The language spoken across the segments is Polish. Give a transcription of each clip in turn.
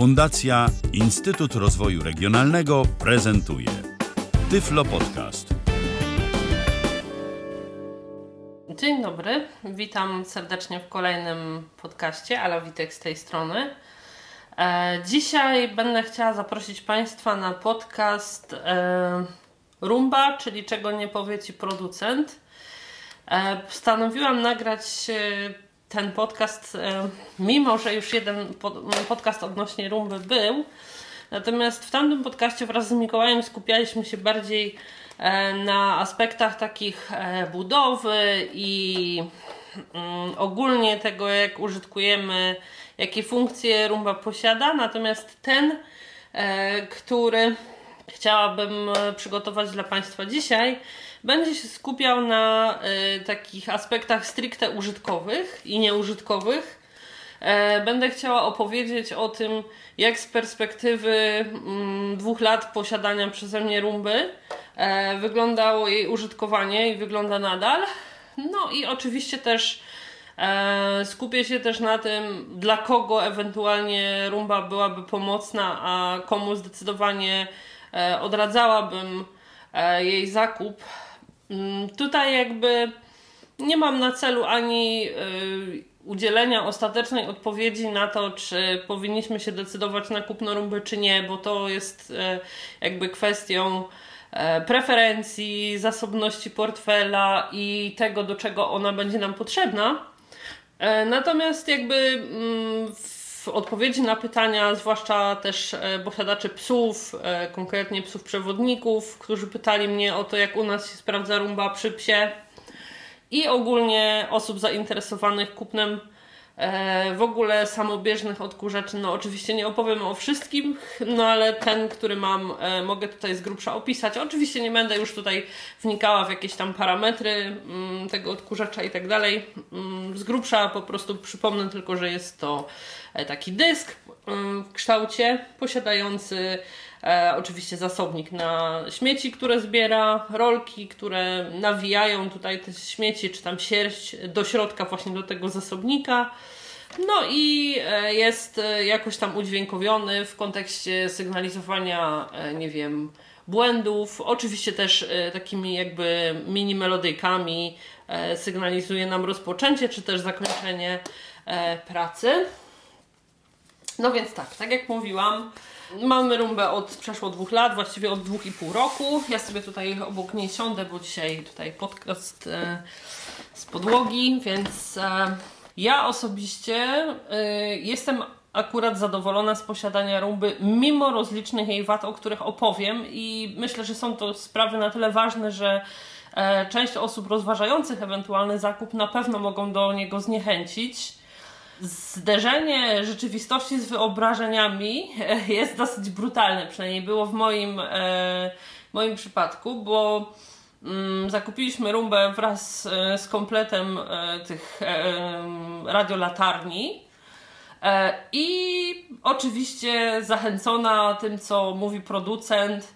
Fundacja Instytut Rozwoju Regionalnego prezentuje Tyflo Podcast. Dzień dobry, witam serdecznie w kolejnym podcaście. Ala Witek z tej strony. E, dzisiaj będę chciała zaprosić Państwa na podcast e, Rumba, czyli czego nie powie Ci producent. E, postanowiłam nagrać ten podcast, mimo że już jeden podcast odnośnie rumby był. Natomiast w tamtym podcaście wraz z Mikołajem skupialiśmy się bardziej na aspektach takich budowy i mm, ogólnie tego, jak użytkujemy jakie funkcje rumba posiada, natomiast ten, e, który chciałabym e, przygotować dla Państwa dzisiaj, będzie się skupiał na e, takich aspektach stricte użytkowych i nieużytkowych. Będę chciała opowiedzieć o tym, jak z perspektywy mm, dwóch lat posiadania przeze mnie rumby wyglądało jej użytkowanie i wygląda nadal. No i oczywiście też E, skupię się też na tym, dla kogo ewentualnie rumba byłaby pomocna, a komu zdecydowanie e, odradzałabym e, jej zakup. Mm, tutaj jakby nie mam na celu ani udzielenia ostatecznej odpowiedzi na to, czy powinniśmy się decydować na kupno rumby, czy nie, bo to jest jakby kwestią preferencji, zasobności portfela i tego, do czego ona będzie nam potrzebna. E, natomiast jakby mm, w odpowiedzi na pytania, zwłaszcza też e, posiadaczy psów, e, konkretnie psów przewodników, którzy pytali mnie o to, jak u nas się sprawdza rumba przy psie i ogólnie osób zainteresowanych kupnem w ogóle samobieżnych odkurzaczy, no oczywiście nie opowiem o wszystkim, no ale ten, który mam, e, mogę tutaj z grubsza opisać. Oczywiście nie będę już tutaj wnikała w jakieś tam parametry mm, tego odkurzacza i tak dalej. Mm, z grubsza po prostu przypomnę tylko, że jest to e, taki dysk mm, w kształcie posiadający E, oczywiście zasobnik na śmieci, które zbiera, rolki, które nawijają tutaj te śmieci, czy tam sierść do środka właśnie do tego zasobnika. No i e, jest e, jakoś tam udźwiękowiony w kontekście sygnalizowania, e, nie wiem, błędów. Oczywiście też takimi jakby mini melodyjkami sygnalizuje nam rozpoczęcie czy też zakończenie pracy. No więc tak, tak jak mówiłam, Mamy rumbę od przeszło dwóch lat, właściwie od dwóch i pół roku. Ja sobie tutaj obok niej siądę, bo dzisiaj tutaj podcast e, z podłogi, więc e, ja osobiście e, jestem akurat zadowolona z posiadania rumby, mimo rozlicznych jej wad, o których opowiem i myślę, że są to sprawy na tyle ważne, że e, część osób rozważających ewentualny zakup na pewno mogą do niego zniechęcić zderzenie rzeczywistości z wyobrażeniami jest dosyć brutalne, przynajmniej było w moim, e, moim przypadku, bo mm, zakupiliśmy rumbę wraz e, z kompletem e, tych e, radiolatarni. E, I oczywiście zachęcona tym, co mówi producent,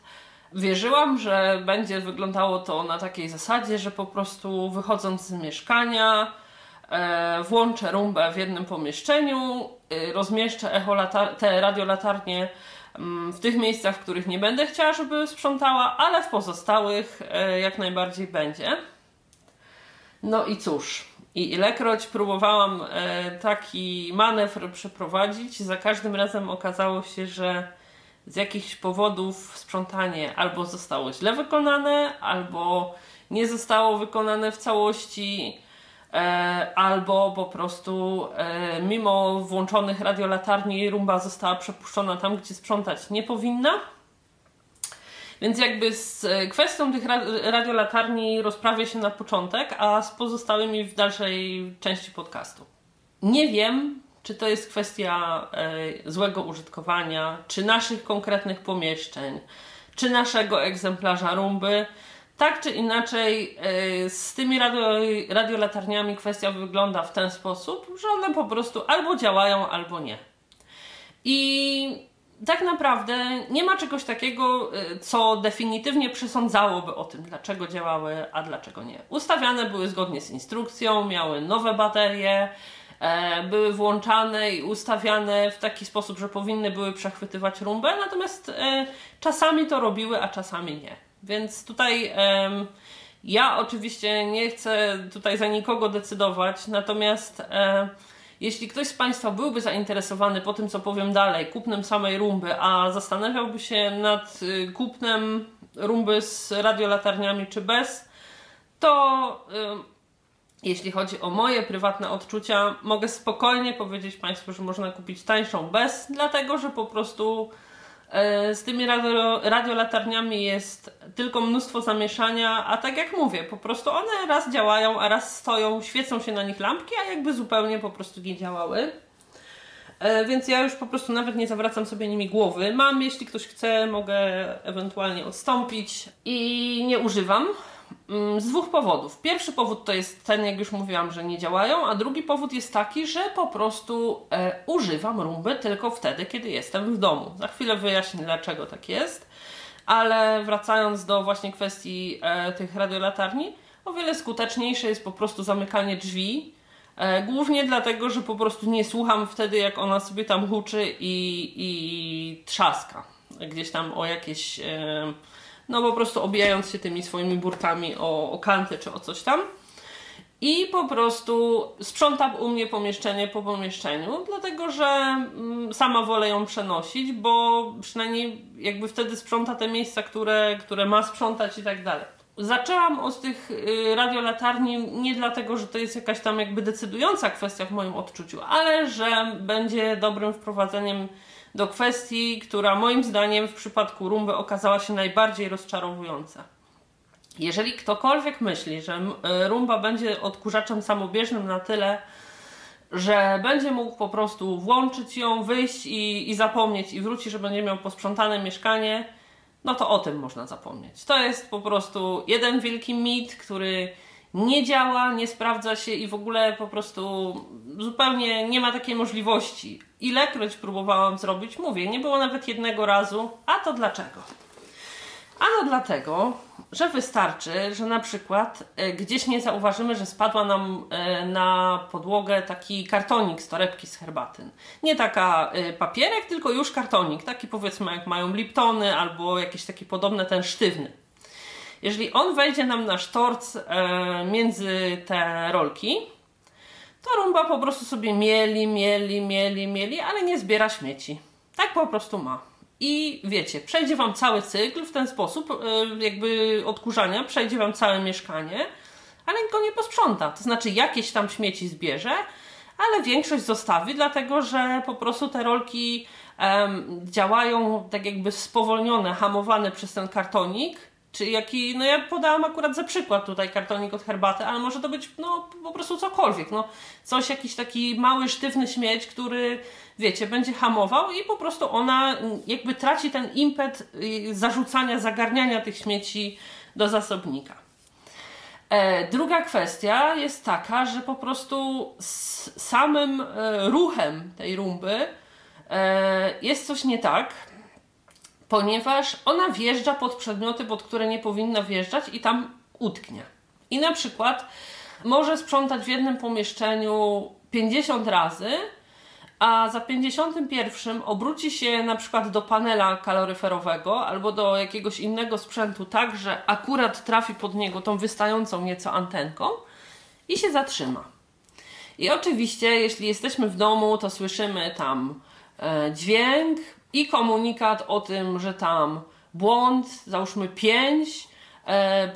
wierzyłam, że będzie wyglądało to na takiej zasadzie, że po prostu wychodząc z mieszkania, E, włączę rumbę w jednym pomieszczeniu, e, rozmieszczę echo te radiolatarnie mm, w tych miejscach, w których nie będę chciała, żeby sprzątała, ale w pozostałych e, jak najbardziej będzie. No i cóż, i ilekroć próbowałam taki manewr przeprowadzić, za każdym razem okazało się, że z jakichś powodów sprzątanie albo zostało źle wykonane, albo nie zostało wykonane w całości E, albo po prostu e, mimo włączonych radiolatarni rumba została przepuszczona tam, gdzie sprzątać nie powinna. Więc jakby z kwestią tych radiolatarni rozprawię się na początek, a z pozostałymi w dalszej części podcastu. Nie wiem, czy to jest kwestia e, złego użytkowania, czy naszych konkretnych pomieszczeń, czy naszego egzemplarza rumby. Tak czy inaczej, e, z tymi radio, radiolatarniami kwestia wygląda w ten sposób, że one po prostu albo działają, albo nie. I tak naprawdę nie ma czegoś takiego, e, co definitywnie przesądzałoby o tym, dlaczego działały, a dlaczego nie. Ustawiane były zgodnie z instrukcją, miały nowe baterie, e, były włączane i ustawiane w taki sposób, że powinny były przechwytywać rumbę, natomiast czasami to robiły, a czasami nie. Więc tutaj ja oczywiście nie chcę tutaj za nikogo decydować, natomiast jeśli ktoś z Państwa byłby zainteresowany po tym, co powiem dalej, kupnem samej rumby, a zastanawiałby się nad y, kupnem rumby z radiolatarniami czy bez, to y, jeśli chodzi o moje prywatne odczucia, mogę spokojnie powiedzieć Państwu, że można kupić tańszą bez, dlatego że po prostu z tymi radio, radiolatarniami jest tylko mnóstwo zamieszania, a tak jak mówię, po prostu one raz działają, a raz stoją, świecą się na nich lampki, a jakby zupełnie po prostu nie działały. E, więc ja już po prostu nawet nie zawracam sobie nimi głowy. Mam, jeśli ktoś chce, mogę ewentualnie odstąpić i nie używam. Mm, z dwóch powodów. Pierwszy powód to jest ten, jak już mówiłam, że nie działają, a drugi powód jest taki, że po prostu e, używam rumby tylko wtedy, kiedy jestem w domu. Za chwilę wyjaśnię, dlaczego tak jest, ale wracając do właśnie kwestii e, tych radiolatarni, o wiele skuteczniejsze jest po prostu zamykanie drzwi E, głównie dlatego, że po prostu nie słucham wtedy, jak ona sobie tam huczy i, i trzaska. Gdzieś tam o jakieś, e, no po prostu obijając się tymi swoimi burtami o, o kanty czy o coś tam. I po prostu sprzątam u mnie pomieszczenie po pomieszczeniu, dlatego że mm, sama wolę ją przenosić, bo przynajmniej jakby wtedy sprząta te miejsca, które, które ma sprzątać i tak dalej. Zaczęłam od tych y, radiolatarni nie dlatego, że to jest jakaś tam jakby decydująca kwestia w moim odczuciu, ale że będzie dobrym wprowadzeniem do kwestii, która moim zdaniem w przypadku rumby okazała się najbardziej rozczarowująca. Jeżeli ktokolwiek myśli, że y, rumba będzie odkurzaczem samobieżnym na tyle, że będzie mógł po prostu włączyć ją, wyjść i, i zapomnieć i wróci, że będzie miał posprzątane mieszkanie, no to o tym można zapomnieć. To jest po prostu jeden wielki mit, który nie działa, nie sprawdza się i w ogóle po prostu zupełnie nie ma takiej możliwości. Ilekroć próbowałam zrobić, mówię, nie było nawet jednego razu, a to dlaczego? Ano dlatego, że wystarczy, że na przykład e, gdzieś nie zauważymy, że spadła nam e, na podłogę taki kartonik z torebki z herbaty. Nie taka e, papierek, tylko już kartonik, taki powiedzmy jak mają Liptony albo jakieś takie podobne, ten sztywny. Jeżeli on wejdzie nam na sztorc między te rolki, to rumba po prostu sobie mieli, mieli, mieli, mieli, ale nie zbiera śmieci. Tak po prostu ma. I wiecie, przejdzie Wam cały cykl w ten sposób, e, jakby odkurzania, przejdzie Wam całe mieszkanie, ale go nie posprząta. To znaczy, jakieś tam śmieci zbierze, ale większość zostawi, dlatego że po prostu te rolki um, działają tak jakby spowolnione, hamowane przez ten kartonik. Czy jaki, no ja podałam akurat za przykład tutaj kartonik od herbaty, ale może to być no po prostu cokolwiek, no coś, jakiś taki mały, sztywny śmieć, który wiecie, będzie hamował i po prostu ona jakby traci ten impet y, zarzucania, zagarniania tych śmieci do zasobnika. E, druga kwestia jest taka, że po prostu z samym e, ruchem tej rumby e, jest coś nie tak, ponieważ ona wjeżdża pod przedmioty, pod które nie powinna wjeżdżać i tam utknie. I na przykład może sprzątać w jednym pomieszczeniu 50 razy, a za 51 obróci się na przykład do panela kaloryferowego albo do jakiegoś innego sprzętu tak, że akurat trafi pod niego tą wystającą nieco antenką i się zatrzyma. I oczywiście, jeśli jesteśmy w domu, to słyszymy tam e, dźwięk i komunikat o tym, że tam błąd, załóżmy 5, e,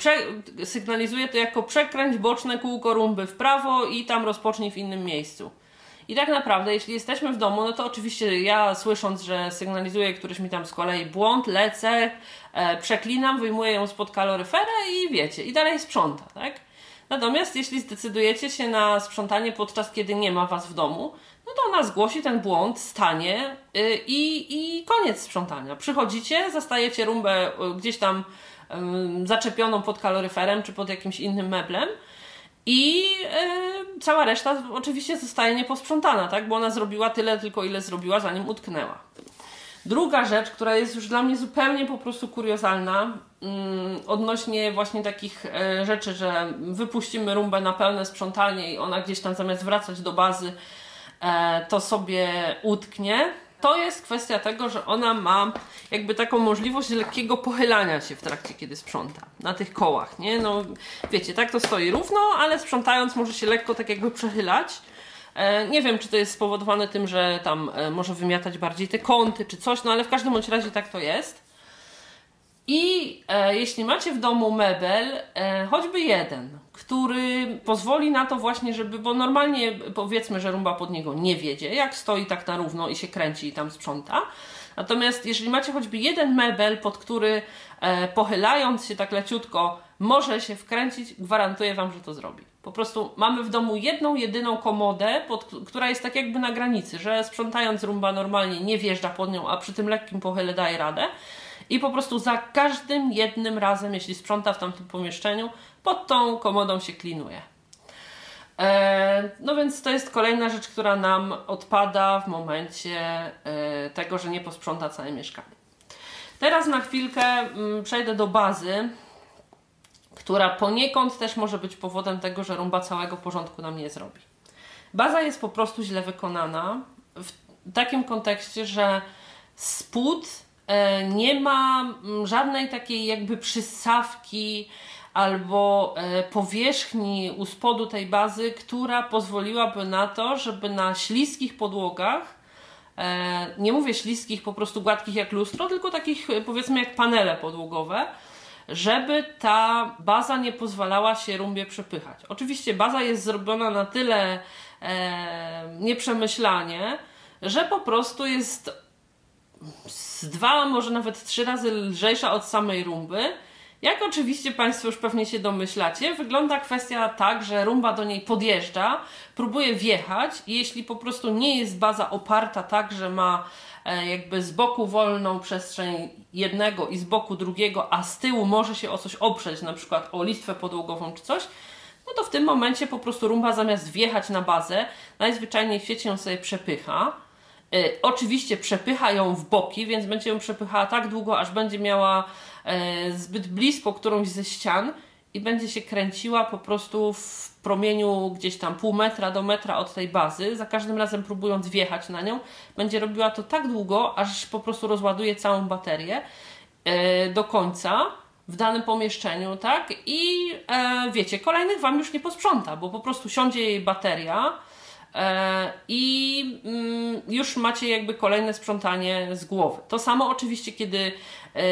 sygnalizuje to jako przekręć boczne kółko rumby w prawo i tam rozpocznij w innym miejscu. I tak naprawdę, jeśli jesteśmy w domu, no to oczywiście ja słysząc, że sygnalizuje któryś mi tam z kolei błąd, lecę, e, przeklinam, wyjmuję ją spod kaloryfera i wiecie, i dalej sprząta, tak? Natomiast jeśli zdecydujecie się na sprzątanie podczas kiedy nie ma was w domu, no to ona zgłosi ten błąd, stanie y, i, i koniec sprzątania. Przychodzicie, zastajecie rumbę y, gdzieś tam y, zaczepioną pod kaloryferem czy pod jakimś innym meblem i yy, cała reszta oczywiście zostaje nieposprzątana, tak? Bo ona zrobiła tyle tylko, ile zrobiła, zanim utknęła. Druga rzecz, która jest już dla mnie zupełnie po prostu kuriozalna, odnośnie właśnie takich rzeczy, że wypuścimy rumbę na pełne sprzątanie i ona gdzieś tam zamiast wracać do bazy, to sobie utknie. To jest kwestia tego, że ona ma jakby taką możliwość lekkiego pochylania się w trakcie, kiedy sprząta. Na tych kołach, nie? No, wiecie, tak to stoi równo, ale sprzątając może się lekko tak jakby przechylać. E, nie wiem, czy to jest spowodowane tym, że tam e, może wymiatać bardziej te kąty czy coś, no ale w każdym bądź razie tak to jest. I e, jeśli macie w domu mebel, e, choćby jeden, który pozwoli na to właśnie, żeby, bo normalnie powiedzmy, że rumba pod niego nie wiedzie, jak stoi tak na równo i się kręci i tam sprząta. Natomiast jeżeli macie choćby jeden mebel, pod który e, pochylając się tak leciutko może się wkręcić, gwarantuję Wam, że to zrobi. Po prostu mamy w domu jedną, jedyną komodę, pod, która jest tak jakby na granicy, że sprzątając rumba normalnie nie wjeżdża pod nią, a przy tym lekkim pochyle daje radę. I po prostu za każdym jednym razem, jeśli sprząta w tamtym pomieszczeniu, pod tą komodą się klinuje. E, no więc to jest kolejna rzecz, która nam odpada w momencie e, tego, że nie posprząta całe mieszkanie. Teraz na chwilkę mm, przejdę do bazy, która poniekąd też może być powodem tego, że rumba całego porządku nam nie zrobi. Baza jest po prostu źle wykonana w takim kontekście, że spód nie ma mm, żadnej takiej jakby przystawki albo e, powierzchni u spodu tej bazy, która pozwoliłaby na to, żeby na śliskich podłogach e, nie mówię śliskich, po prostu gładkich jak lustro, tylko takich powiedzmy jak panele podłogowe, żeby ta baza nie pozwalała się rumbie przepychać. Oczywiście baza jest zrobiona na tyle e, nieprzemyślanie, że po prostu jest z dwa, może nawet trzy razy lżejsza od samej rumby. Jak oczywiście Państwo już pewnie się domyślacie, wygląda kwestia tak, że rumba do niej podjeżdża, próbuje wjechać i jeśli po prostu nie jest baza oparta tak, że ma E, jakby z boku wolną przestrzeń jednego i z boku drugiego, a z tyłu może się o coś oprzeć, na przykład o listwę podłogową czy coś, no to w tym momencie po prostu rumba zamiast wjechać na bazę, najzwyczajniej w świecie ją sobie przepycha. Yy, oczywiście przepycha ją w boki, więc będzie ją przepychała tak długo, aż będzie miała yy, zbyt blisko którąś ze ścian i będzie się kręciła po prostu w promieniu gdzieś tam pół metra do metra od tej bazy, za każdym razem próbując wjechać na nią, będzie robiła to tak długo, aż po prostu rozładuje całą baterię yy, do końca w danym pomieszczeniu, tak? I e, wiecie, kolejnych Wam już nie posprząta, bo po prostu siądzie jej bateria e, i mm, już macie jakby kolejne sprzątanie z głowy. To samo oczywiście, kiedy Yy,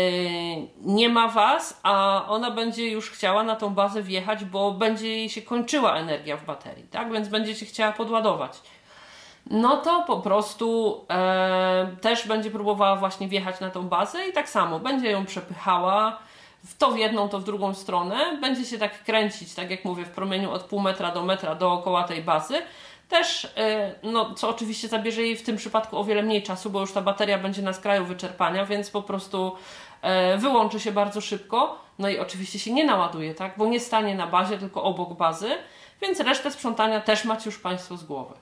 nie ma Was, a ona będzie już chciała na tą bazę wjechać, bo będzie jej się kończyła energia w baterii, tak? Więc będzie się chciała podładować. No to po prostu e, też będzie próbowała właśnie wjechać na tą bazę i tak samo będzie ją przepychała w to w jedną, to w drugą stronę. Będzie się tak kręcić, tak jak mówię, w promieniu od pół metra do metra dookoła tej bazy. Też, e, no, co oczywiście zabierze jej w tym przypadku o wiele mniej czasu, bo już ta bateria będzie na skraju wyczerpania, więc po prostu e, wyłączy się bardzo szybko. No i oczywiście się nie naładuje, tak? Bo nie stanie na bazie, tylko obok bazy, więc resztę sprzątania też macie już Państwo z głowy.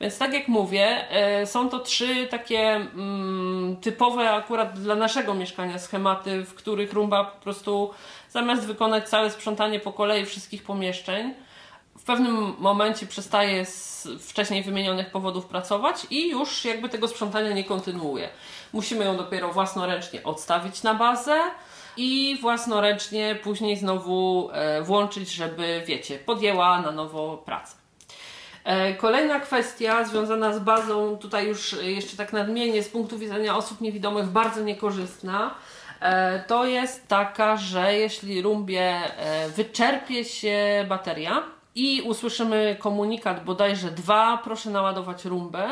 Więc tak jak mówię, e, są to trzy takie mm, typowe akurat dla naszego mieszkania schematy, w których rumba po prostu zamiast wykonać całe sprzątanie po kolei wszystkich pomieszczeń, pewnym momencie przestaje z wcześniej wymienionych powodów pracować i już jakby tego sprzątania nie kontynuuje. Musimy ją dopiero własnoręcznie odstawić na bazę i własnoręcznie później znowu e, włączyć, żeby, wiecie, podjęła na nowo pracę. E, kolejna kwestia związana z bazą, tutaj już jeszcze tak nadmienię, z punktu widzenia osób niewidomych bardzo niekorzystna, e, to jest taka, że jeśli rumbie wyczerpie się bateria, i usłyszymy komunikat bodajże dwa, proszę naładować rumbę.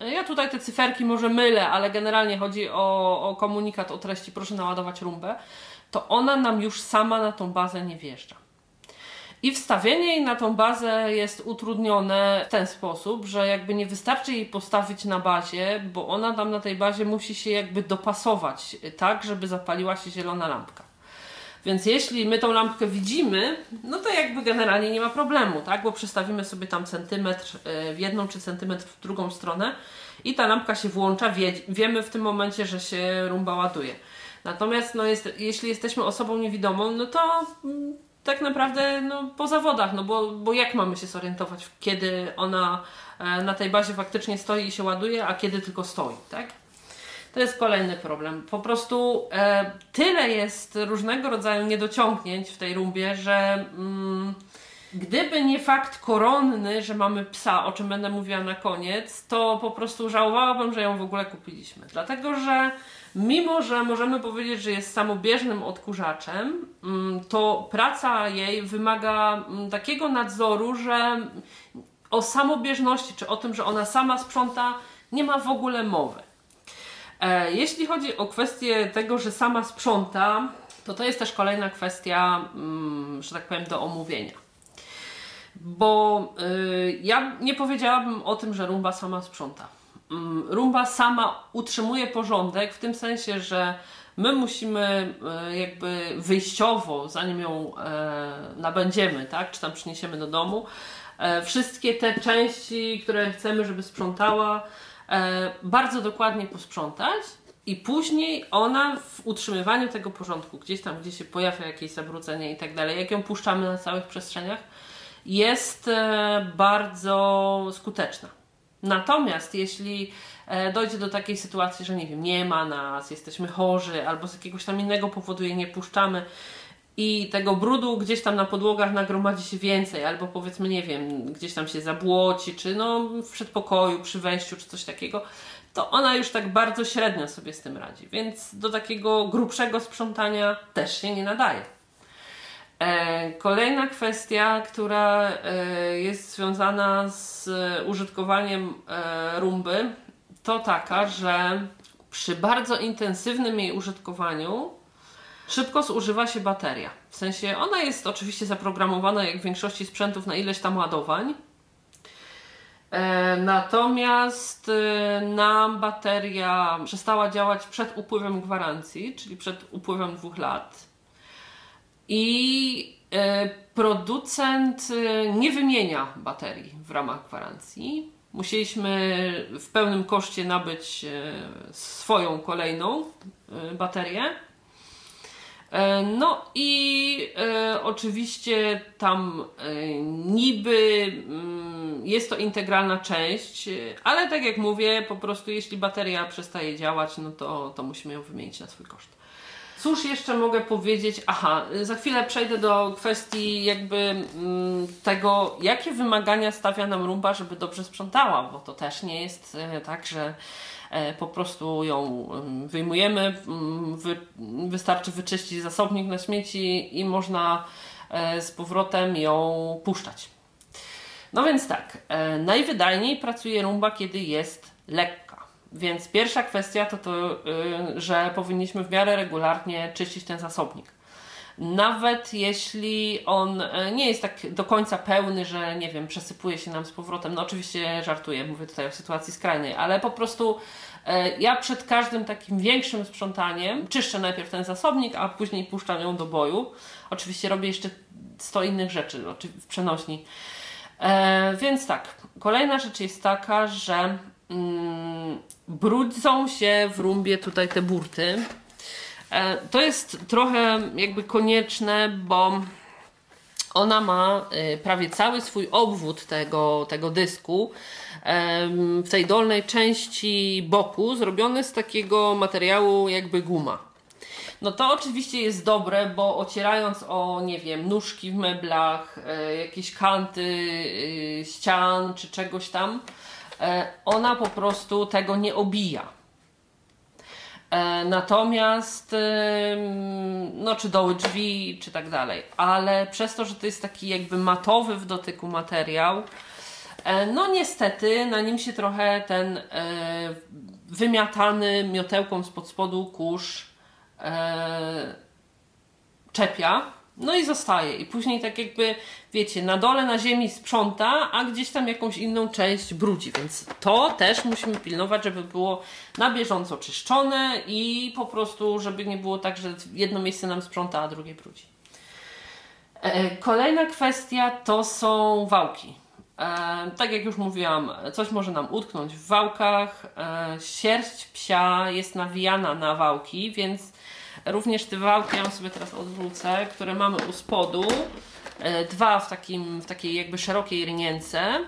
Ja tutaj te cyferki może mylę, ale generalnie chodzi o, o komunikat o treści proszę naładować rumbę, to ona nam już sama na tą bazę nie wjeżdża. I wstawienie jej na tą bazę jest utrudnione w ten sposób, że jakby nie wystarczy jej postawić na bazie, bo ona tam na tej bazie musi się jakby dopasować tak, żeby zapaliła się zielona lampka. Więc jeśli my tą lampkę widzimy, no to jakby generalnie nie ma problemu, tak? Bo przestawimy sobie tam centymetr w jedną czy centymetr w drugą stronę i ta lampka się włącza, wie, wiemy w tym momencie, że się rumba ładuje. Natomiast no jest, jeśli jesteśmy osobą niewidomą, no to mm, tak naprawdę no, po zawodach, no bo, bo jak mamy się zorientować, kiedy ona e, na tej bazie faktycznie stoi i się ładuje, a kiedy tylko stoi, tak? To jest kolejny problem. Po prostu e, tyle jest różnego rodzaju niedociągnięć w tej rumbie, że mm, gdyby nie fakt koronny, że mamy psa, o czym będę mówiła na koniec, to po prostu żałowałabym, że ją w ogóle kupiliśmy. Dlatego, że mimo, że możemy powiedzieć, że jest samobieżnym odkurzaczem, mm, to praca jej wymaga mm, takiego nadzoru, że o samobieżności, czy o tym, że ona sama sprząta, nie ma w ogóle mowy. E, jeśli chodzi o kwestię tego, że sama sprząta, to to jest też kolejna kwestia, mm, że tak powiem, do omówienia. Bo y, ja nie powiedziałabym o tym, że rumba sama sprząta. Mm, rumba sama utrzymuje porządek w tym sensie, że my musimy y, jakby wyjściowo, zanim ją e, nabędziemy, tak, czy tam przyniesiemy do domu, e, wszystkie te części, które chcemy, żeby sprzątała, bardzo dokładnie posprzątać i później ona w utrzymywaniu tego porządku, gdzieś tam, gdzie się pojawia jakieś zabrudzenie i tak dalej, jak ją puszczamy na całych przestrzeniach, jest e, bardzo skuteczna. Natomiast jeśli e, dojdzie do takiej sytuacji, że nie wiem, nie ma nas, jesteśmy chorzy albo z jakiegoś tam innego powodu jej nie puszczamy, i tego brudu gdzieś tam na podłogach nagromadzi się więcej, albo powiedzmy, nie wiem, gdzieś tam się zabłoci, czy no w przedpokoju, przy wejściu, czy coś takiego, to ona już tak bardzo średnio sobie z tym radzi. Więc do takiego grubszego sprzątania też się nie nadaje. E, kolejna kwestia, która e, jest związana z użytkowaniem e, rumby, to taka, że przy bardzo intensywnym jej użytkowaniu szybko zużywa się bateria. W sensie ona jest oczywiście zaprogramowana jak w większości sprzętów na ileś tam ładowań. E, natomiast e, nam bateria przestała działać przed upływem gwarancji, czyli przed upływem dwóch lat. I e, producent nie wymienia baterii w ramach gwarancji. Musieliśmy w pełnym koszcie nabyć swoją kolejną baterię. E, no i e, oczywiście tam e, niby mm, jest to integralna część, ale tak jak mówię, po prostu jeśli bateria przestaje działać, no to, to musimy ją wymienić na swój koszt. Cóż jeszcze mogę powiedzieć? Aha, za chwilę przejdę do kwestii jakby mm, tego, jakie wymagania stawia nam rumba, żeby dobrze sprzątała, bo to też nie jest e, tak, że e, po prostu ją wyjmujemy, wystarczy wyczyścić zasobnik na śmieci i można e, z powrotem ją puszczać. No więc tak, najwydajniej pracuje rumba, kiedy jest lekka więc pierwsza kwestia to to, y, że powinniśmy w miarę regularnie czyścić ten zasobnik. Nawet jeśli on y, nie jest tak do końca pełny, że nie wiem, przesypuje się nam z powrotem. No oczywiście żartuję, mówię tutaj o sytuacji skrajnej, ale po prostu y, ja przed każdym takim większym sprzątaniem czyszczę najpierw ten zasobnik, a później puszczam ją do boju. Oczywiście robię jeszcze 100 innych rzeczy w przenośni. E, więc tak, kolejna rzecz jest taka, że brudzą się w rumbie tutaj te burty. E, to jest trochę jakby konieczne, bo ona ma e, prawie cały swój obwód tego, tego dysku w tej dolnej części boku zrobiony z takiego materiału jakby guma. No to oczywiście jest dobre, bo ocierając o, nie wiem, nóżki w meblach, e, jakieś kanty ścian czy czegoś tam, ona po prostu tego nie obija. E, natomiast, no, czy doły drzwi, czy tak dalej, ale przez to, że to jest taki jakby matowy w dotyku materiał, e, no niestety na nim się trochę ten wymiatany miotełką spod spodu kurz czepia No i zostaje. I później tak jakby, wiecie, na dole na ziemi sprząta, a gdzieś tam jakąś inną część brudzi. Więc to też musimy pilnować, żeby było na bieżąco czyszczone i po prostu, żeby nie było tak, że jedno miejsce nam sprząta, a drugie brudzi. E, kolejna kwestia to są wałki. E, tak jak już mówiłam, coś może nam utknąć w wałkach. E, sierść psia jest nawijana na wałki, więc również te wałki, ja sobie teraz odwrócę, które mamy u spodu, dwa w, takim, w takiej jakby szerokiej rynience,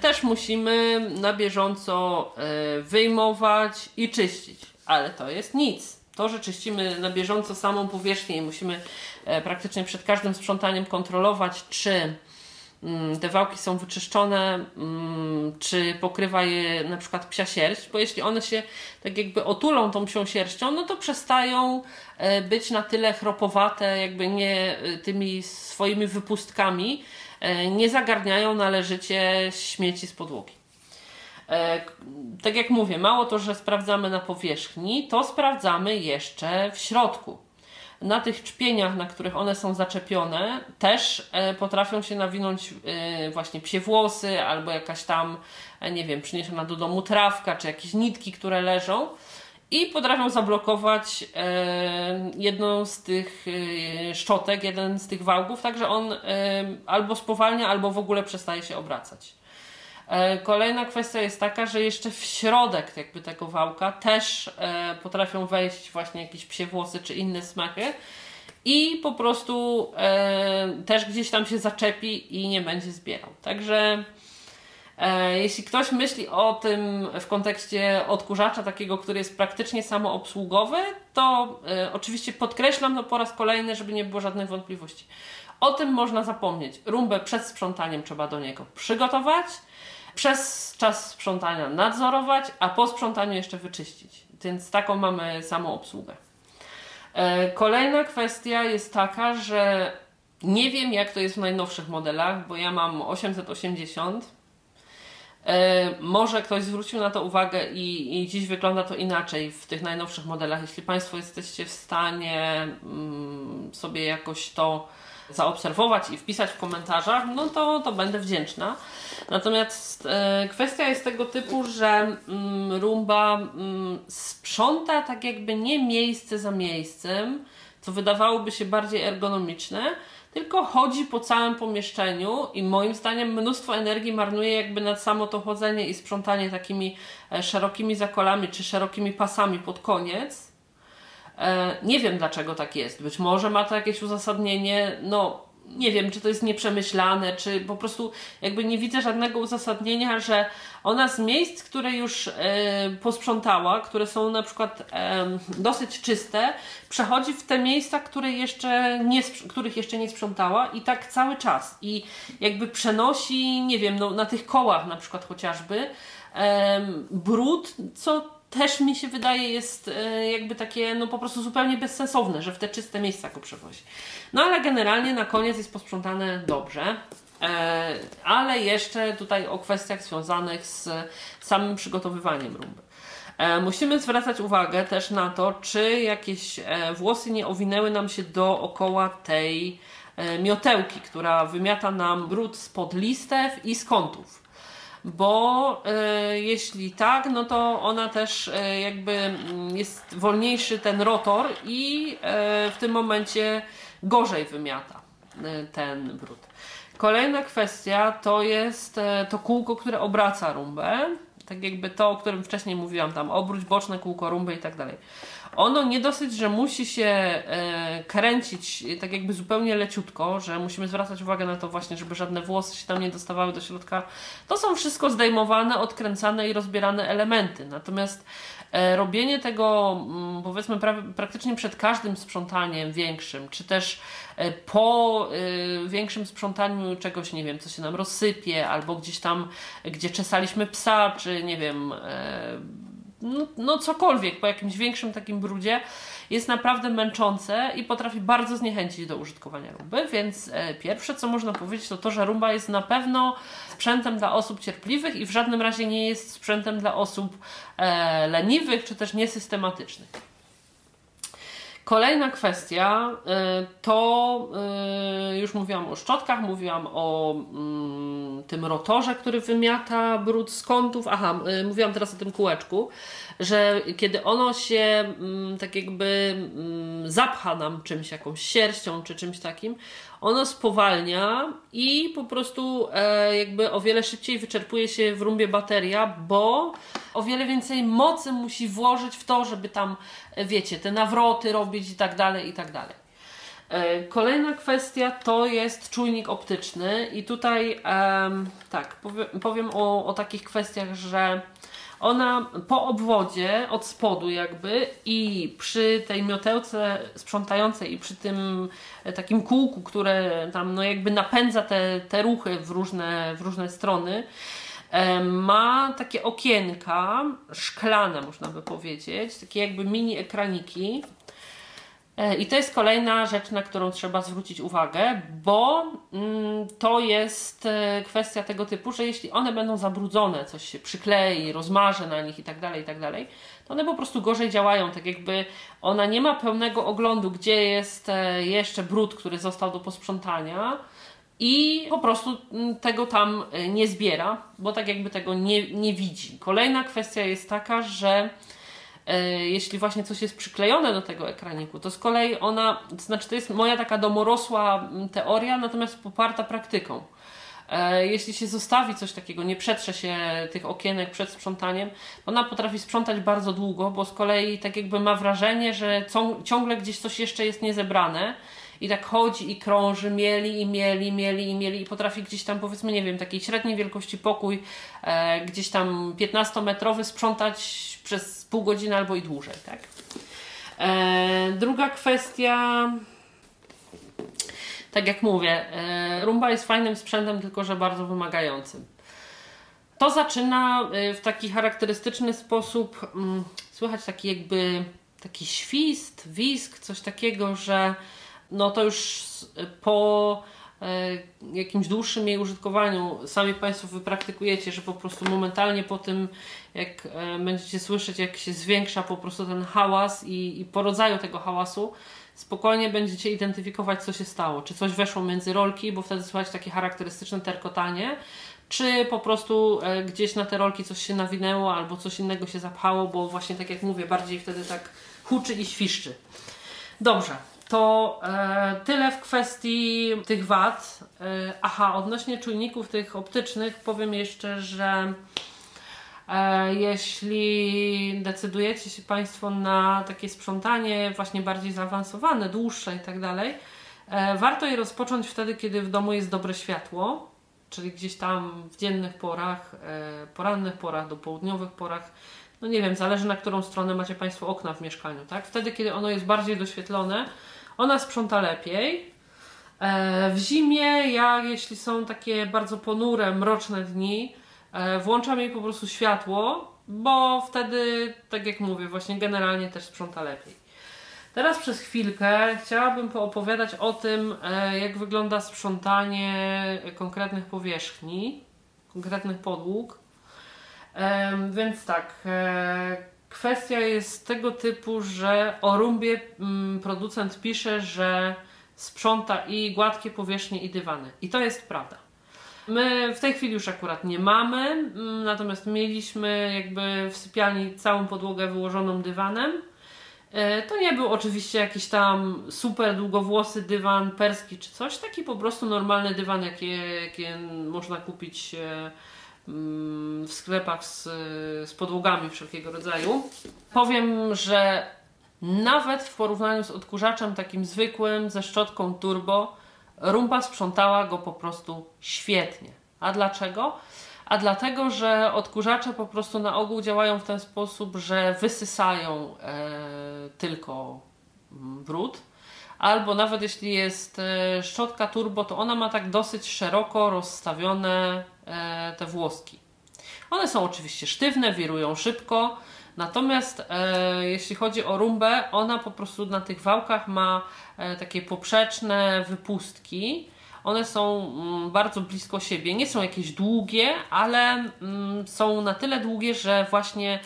też musimy na bieżąco wyjmować i czyścić. Ale to jest nic. To, że czyścimy na bieżąco samą powierzchnię i musimy E, praktycznie przed każdym sprzątaniem kontrolować, czy te wałki są wyczyszczone, mm, czy pokrywa je na przykład psia sierść, bo jeśli one się tak jakby otulą tą psią sierścią, no to przestają e, być na tyle chropowate, jakby nie e, tymi swoimi wypustkami, nie zagarniają należycie śmieci z podłogi. Tak jak mówię, mało to, że sprawdzamy na powierzchni, to sprawdzamy jeszcze w środku na tych czpieniach, na których one są zaczepione, też e, potrafią się nawinąć e, właśnie psie włosy albo jakaś tam, e, nie wiem, przyniesiona do domu trawka, czy jakieś nitki, które leżą i potrafią zablokować jedną z tych szczotek, jeden z tych wałków, tak że on albo spowalnia, albo w ogóle przestaje się obracać. E, kolejna kwestia jest taka, że jeszcze w środek jakby tego wałka też e, potrafią wejść właśnie jakieś psie włosy czy inne smachy i po prostu e, też gdzieś tam się zaczepi i nie będzie zbierał. Także jeśli ktoś myśli o tym w kontekście odkurzacza takiego, który jest praktycznie samoobsługowy, to oczywiście podkreślam to po raz kolejny, żeby nie było żadnych wątpliwości. O tym można zapomnieć. Rumbę przed sprzątaniem trzeba do niego przygotować przez czas sprzątania nadzorować, a po sprzątaniu jeszcze wyczyścić. Więc taką mamy samą obsługę. E, kolejna kwestia jest taka, że nie wiem jak to jest w najnowszych modelach, bo ja mam 880. E, może ktoś zwrócił na to uwagę i, i dziś wygląda to inaczej w tych najnowszych modelach. Jeśli Państwo jesteście w stanie mm, sobie jakoś to zaobserwować i wpisać w komentarzach, no to, to będę wdzięczna. Natomiast e, kwestia jest tego typu, że mm, rumba mm, sprząta tak jakby nie miejsce za miejscem, co wydawałoby się bardziej ergonomiczne, tylko chodzi po całym pomieszczeniu i moim zdaniem mnóstwo energii marnuje jakby na samo to chodzenie i sprzątanie takimi e, szerokimi zakolami czy szerokimi pasami pod koniec. E, nie wiem dlaczego tak jest. Być może ma to jakieś uzasadnienie, no nie wiem, czy to jest nieprzemyślane, czy po prostu jakby nie widzę żadnego uzasadnienia, że ona z miejsc, które już e, posprzątała, które są na przykład dosyć czyste, przechodzi w te miejsca, które jeszcze nie, których jeszcze nie sprzątała i tak cały czas. I jakby przenosi, nie wiem, no, na tych kołach na przykład chociażby brud, co też mi się wydaje jest e, jakby takie no po prostu zupełnie bezsensowne, że w te czyste miejsca go przewozi. No ale generalnie na koniec jest posprzątane dobrze. E, ale jeszcze tutaj o kwestiach związanych z samym przygotowywaniem rumby. E, musimy zwracać uwagę też na to, czy jakieś włosy nie owinęły nam się dookoła tej miotełki, która wymiata nam brud spod listew i z kątów bo e, jeśli tak, no to ona też e, jakby mm, jest wolniejszy ten rotor i e, w tym momencie gorzej wymiata ten brud. Kolejna kwestia to jest to kółko, które obraca rumbę. Tak jakby to, o którym wcześniej mówiłam, tam obróć boczne kółko rumby i tak dalej. Ono nie dosyć, że musi się e, kręcić tak jakby zupełnie leciutko, że musimy zwracać uwagę na to właśnie, żeby żadne włosy się tam nie dostawały do środka. To są wszystko zdejmowane, odkręcane i rozbierane elementy. Natomiast e, robienie tego mm, powiedzmy pra praktycznie przed każdym sprzątaniem większym, czy też e, po większym sprzątaniu czegoś, nie wiem, co się nam rozsypie, albo gdzieś tam, gdzie czesaliśmy psa, czy nie wiem no, no cokolwiek po jakimś większym takim brudzie jest naprawdę męczące i potrafi bardzo zniechęcić do użytkowania rumby, więc e, pierwsze co można powiedzieć to to, że rumba jest na pewno sprzętem dla osób cierpliwych i w żadnym razie nie jest sprzętem dla osób e, leniwych czy też niesystematycznych. Kolejna kwestia y, to y, już mówiłam o szczotkach, mówiłam o mm, tym rotorze, który wymiata brud z kątów. Aha, y, mówiłam teraz o tym kółeczku, że kiedy ono się mm, tak jakby mm, zapcha nam czymś, jakąś sierścią czy czymś takim, ono spowalnia i po prostu e, jakby o wiele szybciej wyczerpuje się w rumbie bateria, bo o wiele więcej mocy musi włożyć w to, żeby tam, e, wiecie, te nawroty robić i tak dalej, i tak dalej. E, kolejna kwestia to jest czujnik optyczny, i tutaj tak, powiem, powiem o, o takich kwestiach, że ona po obwodzie od spodu jakby i przy tej miotełce sprzątającej i przy tym e, takim kółku, które tam no jakby napędza te, te ruchy w różne, w różne strony, e, ma takie okienka szklane, można by powiedzieć, takie jakby mini ekraniki, I to jest kolejna rzecz, na którą trzeba zwrócić uwagę, bo mm, to jest e, kwestia tego typu, że jeśli one będą zabrudzone, coś się przyklei, rozmarze na nich i tak dalej, i tak dalej, to one po prostu gorzej działają. Tak jakby ona nie ma pełnego oglądu, gdzie jest e, jeszcze brud, który został do posprzątania i po prostu mm, tego tam nie zbiera, bo tak jakby tego nie, nie widzi. Kolejna kwestia jest taka, że E, jeśli właśnie coś jest przyklejone do tego ekraniku, to z kolei ona, to znaczy to jest moja taka domorosła teoria, natomiast poparta praktyką. E, jeśli się zostawi coś takiego, nie przetrze się tych okienek przed sprzątaniem, ona potrafi sprzątać bardzo długo, bo z kolei tak jakby ma wrażenie, że ciągle gdzieś coś jeszcze jest niezebrane i tak chodzi i krąży, mieli i mieli, mieli i mieli i potrafi gdzieś tam powiedzmy, nie wiem, takiej średniej wielkości pokój, e, gdzieś tam 15-metrowy sprzątać przez pół godziny albo i dłużej, tak? E, druga kwestia, tak jak mówię, e, rumba jest fajnym sprzętem, tylko że bardzo wymagającym. To zaczyna e, w taki charakterystyczny sposób mm, słychać taki jakby taki świst, wisk, coś takiego, że no to już po jakimś dłuższym jej użytkowaniu sami Państwo wypraktykujecie, że po prostu momentalnie po tym, jak e, będziecie słyszeć, jak się zwiększa po prostu ten hałas i, i po rodzaju tego hałasu, spokojnie będziecie identyfikować, co się stało. Czy coś weszło między rolki, bo wtedy słychać takie charakterystyczne terkotanie, czy po prostu e, gdzieś na te rolki coś się nawinęło albo coś innego się zapchało, bo właśnie tak jak mówię, bardziej wtedy tak huczy i świszczy. Dobrze, to e, tyle w kwestii tych wad. E, aha, odnośnie czujników tych optycznych powiem jeszcze, że e, jeśli decydujecie się Państwo na takie sprzątanie właśnie bardziej zaawansowane, dłuższe i tak dalej, e, warto je rozpocząć wtedy, kiedy w domu jest dobre światło, czyli gdzieś tam w dziennych porach, e, porannych porach, do południowych porach. No nie wiem, zależy na którą stronę macie Państwo okna w mieszkaniu, tak? Wtedy, kiedy ono jest bardziej doświetlone, ona sprząta lepiej. E, w zimie, ja jeśli są takie bardzo ponure, mroczne dni, e, włączam jej po prostu światło, bo wtedy, tak jak mówię, właśnie generalnie też sprząta lepiej. Teraz przez chwilkę chciałabym poopowiadać o tym, e, jak wygląda sprzątanie konkretnych powierzchni, konkretnych podłóg. Więc tak, Kwestia jest tego typu, że o rumbie mm, producent pisze, że sprząta i gładkie powierzchnie i dywany. I to jest prawda. My w tej chwili już akurat nie mamy, mm, natomiast mieliśmy jakby w sypialni całą podłogę wyłożoną dywanem. E, to nie był oczywiście jakiś tam super długowłosy dywan perski czy coś, taki po prostu normalny dywan, jakie można kupić e, w sklepach z, z podłogami wszelkiego rodzaju. Powiem, że nawet w porównaniu z odkurzaczem takim zwykłym, ze szczotką turbo, rumba sprzątała go po prostu świetnie. A dlaczego? A dlatego, że odkurzacze po prostu na ogół działają w ten sposób, że wysysają e, tylko mm, brud. Albo nawet jeśli jest e, szczotka turbo, to ona ma tak dosyć szeroko rozstawione E, te włoski. One są oczywiście sztywne, wirują szybko, natomiast e, jeśli chodzi o rumbę, ona po prostu na tych wałkach ma takie poprzeczne wypustki. One są mm, bardzo blisko siebie, nie są jakieś długie, ale mm, są na tyle długie, że właśnie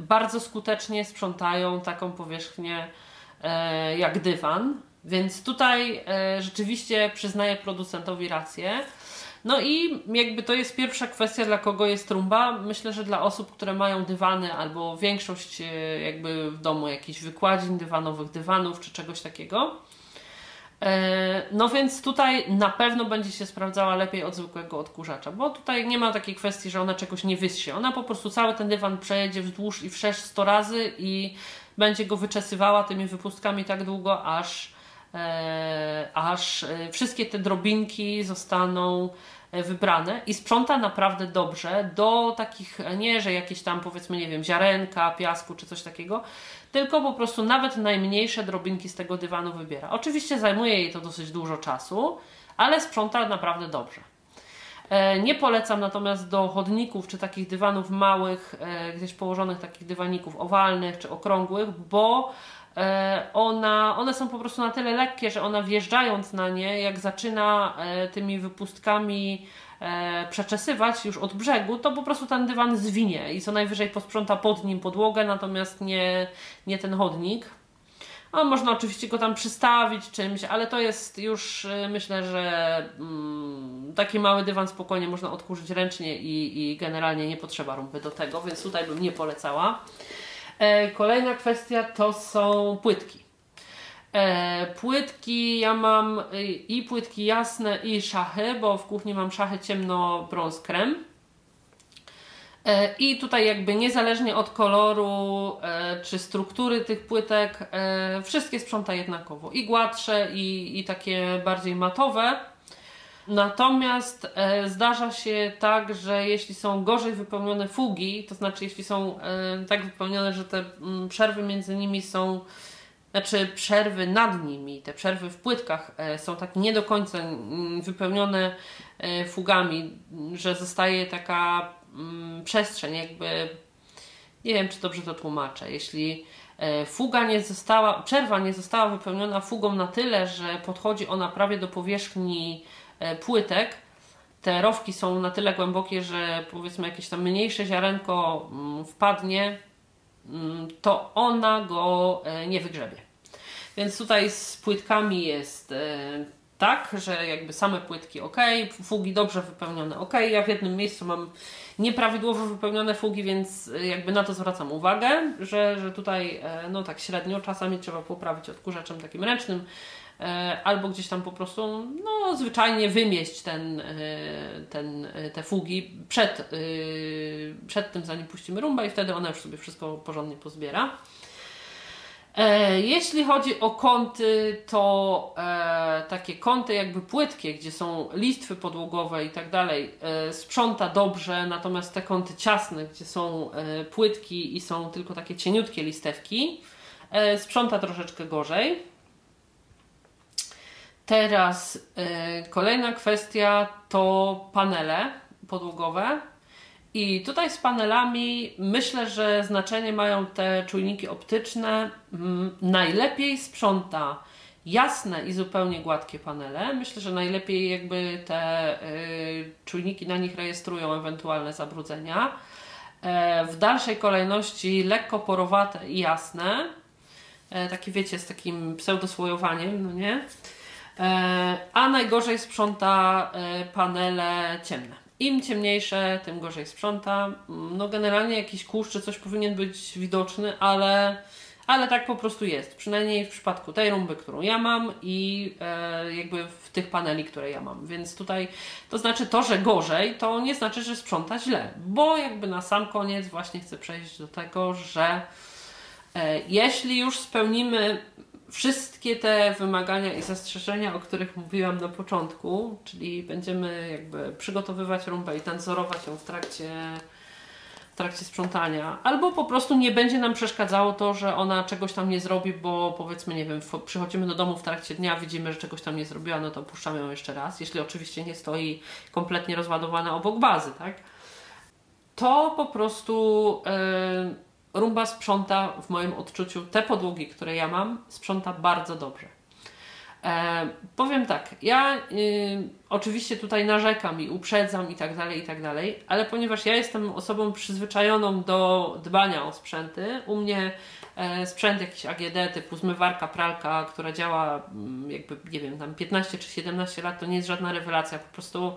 bardzo skutecznie sprzątają taką powierzchnię jak dywan, więc tutaj e, rzeczywiście przyznaję producentowi rację. No i jakby to jest pierwsza kwestia, dla kogo jest trumba. Myślę, że dla osób, które mają dywany albo większość e, jakby w domu jakichś wykładzin dywanowych, dywanów czy czegoś takiego. E, no więc tutaj na pewno będzie się sprawdzała lepiej od zwykłego odkurzacza, bo tutaj nie ma takiej kwestii, że ona czegoś nie wyssie. Ona po prostu cały ten dywan przejedzie wzdłuż i wszerz 100 razy i będzie go wyczesywała tymi wypustkami tak długo, aż, aż e, wszystkie te drobinki zostaną e, wybrane i sprząta naprawdę dobrze do takich, nie że jakieś tam powiedzmy, nie wiem, ziarenka, piasku czy coś takiego, tylko po prostu nawet najmniejsze drobinki z tego dywanu wybiera. Oczywiście zajmuje jej to dosyć dużo czasu, ale sprząta naprawdę dobrze. E, nie polecam natomiast do chodników czy takich dywanów małych, e, gdzieś położonych takich dywaników owalnych czy okrągłych, bo e, ona, one są po prostu na tyle lekkie, że ona wjeżdżając na nie, jak zaczyna tymi wypustkami przeczesywać już od brzegu, to po prostu ten dywan zwinie i co najwyżej posprząta pod nim podłogę, natomiast nie, nie ten chodnik. A można oczywiście go tam przystawić czymś, ale to jest już myślę, że mm, taki mały dywan spokojnie można odkurzyć ręcznie i, i generalnie nie potrzeba rumpy do tego, więc tutaj bym nie polecała. E, kolejna kwestia to są płytki. E, płytki ja mam y, i płytki jasne i szachy, bo w kuchni mam szachy ciemno-brąz krem. E, I tutaj jakby niezależnie od koloru e, czy struktury tych płytek, e, wszystkie sprząta jednakowo. I gładsze, i, i takie bardziej matowe. Natomiast zdarza się tak, że jeśli są gorzej wypełnione fugi, to znaczy jeśli są tak wypełnione, że te mm, przerwy między nimi są, znaczy przerwy nad nimi, te przerwy w płytkach są tak nie do końca mm, wypełnione fugami, że zostaje taka mm, przestrzeń, jakby nie wiem, czy dobrze to tłumaczę. Jeśli e, fuga nie została, przerwa nie została wypełniona fugą na tyle, że podchodzi ona prawie do powierzchni e, płytek, te rowki są na tyle głębokie, że powiedzmy jakieś tam mniejsze ziarenko mm, wpadnie, mm, to ona go e, nie wygrzebie. Więc tutaj z płytkami jest tak, że jakby same płytki ok, fugi dobrze wypełnione ok. Ja w jednym miejscu mam nieprawidłowo wypełnione fugi, więc jakby na to zwracam uwagę, że, że tutaj e, no tak średnio czasami trzeba poprawić odkurzaczem takim ręcznym e, albo gdzieś tam po prostu no zwyczajnie wymieść ten, e, ten, te fugi przed, przed tym zanim puścimy rumba i wtedy ona już sobie wszystko porządnie pozbiera. E, jeśli chodzi o kąty, to e, takie kąty jakby płytkie, gdzie są listwy podłogowe i tak dalej, e, sprząta dobrze, natomiast te kąty ciasne, gdzie są e, płytki i są tylko takie cieniutkie listewki, e, sprząta troszeczkę gorzej. Teraz e, kolejna kwestia to panele podłogowe. I tutaj z panelami myślę, że znaczenie mają te czujniki optyczne. Mm, najlepiej sprząta jasne i zupełnie gładkie panele. Myślę, że najlepiej jakby te y, czujniki na nich rejestrują ewentualne zabrudzenia. E, w dalszej kolejności lekko porowate i jasne. E, takie wiecie, z takim pseudosłojowaniem, no nie? E, a najgorzej sprząta panele ciemne. Im ciemniejsze, tym gorzej sprząta. No generalnie jakiś kurz czy coś powinien być widoczny, ale, ale tak po prostu jest. Przynajmniej w przypadku tej rumby, którą ja mam i e, jakby w tych paneli, które ja mam. Więc tutaj to znaczy to, że gorzej, to nie znaczy, że sprząta źle. Bo jakby na sam koniec właśnie chcę przejść do tego, że e, jeśli już spełnimy wszystkie te wymagania i zastrzeżenia, o których mówiłam na początku, czyli będziemy jakby przygotowywać rumbę i nadzorować ją w trakcie, w trakcie sprzątania, albo po prostu nie będzie nam przeszkadzało to, że ona czegoś tam nie zrobi, bo powiedzmy, nie wiem, przychodzimy do domu w trakcie dnia, widzimy, że czegoś tam nie zrobiła, no to puszczamy ją jeszcze raz, jeśli oczywiście nie stoi kompletnie rozładowana obok bazy, tak? To po prostu. Yy, Rumba sprząta w moim odczuciu te podłogi, które ja mam, sprząta bardzo dobrze. E, powiem tak, ja y, oczywiście tutaj narzekam i uprzedzam i tak dalej, i tak dalej, ale ponieważ ja jestem osobą przyzwyczajoną do dbania o sprzęty, u mnie e, sprzęt jakiś AGD typu zmywarka, pralka, która działa mm, jakby, nie wiem, tam 15 czy 17 lat, to nie jest żadna rewelacja, po prostu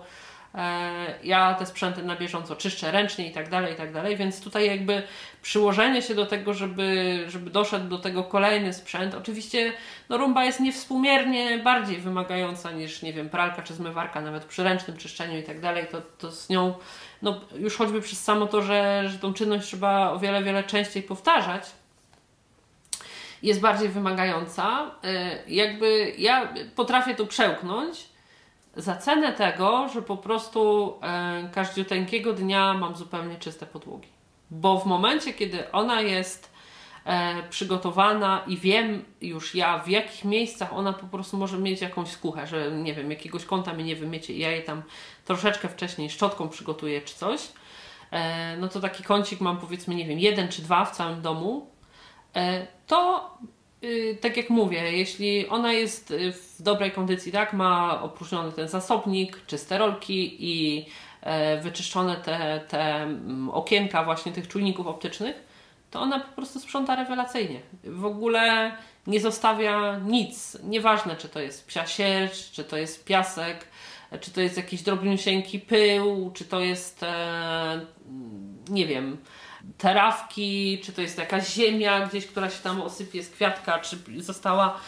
ja te sprzęty na bieżąco czyszczę ręcznie i tak dalej, i tak dalej, więc tutaj jakby przyłożenie się do tego, żeby, żeby doszedł do tego kolejny sprzęt, oczywiście no rumba jest niewspółmiernie bardziej wymagająca niż, nie wiem, pralka czy zmywarka, nawet przy ręcznym czyszczeniu i tak dalej, to, to z nią, no już choćby przez samo to, że, że tą czynność trzeba o wiele, wiele częściej powtarzać, jest bardziej wymagająca. E, jakby ja potrafię to przełknąć, za cenę tego, że po prostu e, każdziuteńkiego dnia mam zupełnie czyste podłogi. Bo w momencie, kiedy ona jest e, przygotowana i wiem już ja, w jakich miejscach ona po prostu może mieć jakąś skuchę, że nie wiem, jakiegoś kąta mi nie wymiecie i ja je tam troszeczkę wcześniej szczotką przygotuję czy coś, e, no to taki kącik mam powiedzmy, nie wiem, jeden czy dwa w całym domu, e, to tak jak mówię, jeśli ona jest y, w dobrej kondycji, tak, ma opróżniony ten zasobnik, czyste rolki i e, wyczyszczone te, te okienka właśnie tych czujników optycznych, to ona po prostu sprząta rewelacyjnie. W ogóle nie zostawia nic. Nieważne, czy to jest psia sierść, czy to jest piasek, czy to jest jakiś drobniusieńki pył, czy to jest, e, nie wiem, terawki, czy to jest jakaś ziemia gdzieś, która się tam osypie z kwiatka, czy została,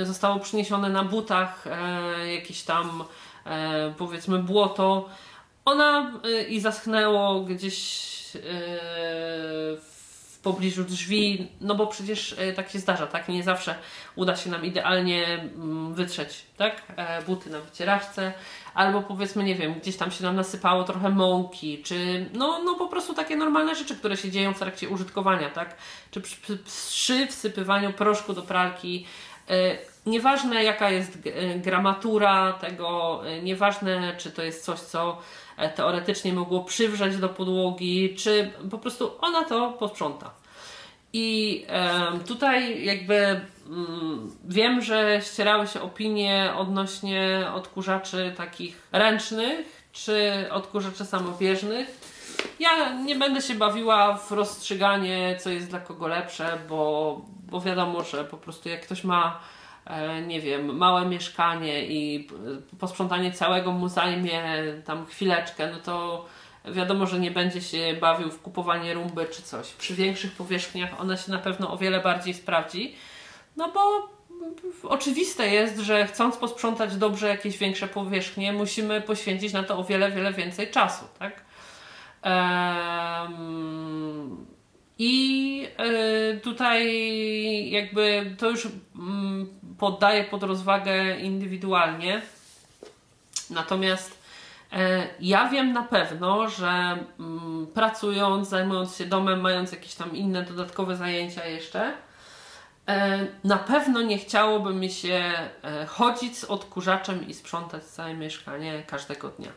e, zostało przyniesione na butach e, jakieś tam e, powiedzmy błoto. Ona e, i zaschnęło gdzieś e, w pobliżu drzwi, no bo przecież e, tak się zdarza, tak? Nie zawsze uda się nam idealnie mm, wytrzeć, tak? Buty na wycieraczce, albo powiedzmy, nie wiem, gdzieś tam się nam nasypało trochę mąki, czy no, no po prostu takie normalne rzeczy, które się dzieją w trakcie użytkowania, tak? Czy przy, przy wsypywaniu proszku do pralki. Yy, nieważne jaka jest e, gramatura tego, nieważne czy to jest coś, co teoretycznie mogło przywrzeć do podłogi, czy po prostu ona to posprząta. I tutaj jakby Mm, wiem, że ścierały się opinie odnośnie odkurzaczy takich ręcznych czy odkurzaczy samobieżnych. Ja nie będę się bawiła w rozstrzyganie, co jest dla kogo lepsze, bo, bo wiadomo, że po prostu jak ktoś ma, e, nie wiem, małe mieszkanie i posprzątanie całego mu zajmie tam chwileczkę, no to wiadomo, że nie będzie się bawił w kupowanie rumby czy coś. Przy większych powierzchniach ona się na pewno o wiele bardziej sprawdzi. No bo oczywiste jest, że chcąc posprzątać dobrze jakieś większe powierzchnie, musimy poświęcić na to o wiele, wiele więcej czasu, tak? Um, I y, tutaj jakby to już mm, poddaję pod rozwagę indywidualnie. Natomiast e, ja wiem na pewno, że mm, pracując, zajmując się domem, mając jakieś tam inne dodatkowe zajęcia jeszcze, E, na pewno nie chciałoby mi się e, chodzić z odkurzaczem i sprzątać całe mieszkanie każdego dnia.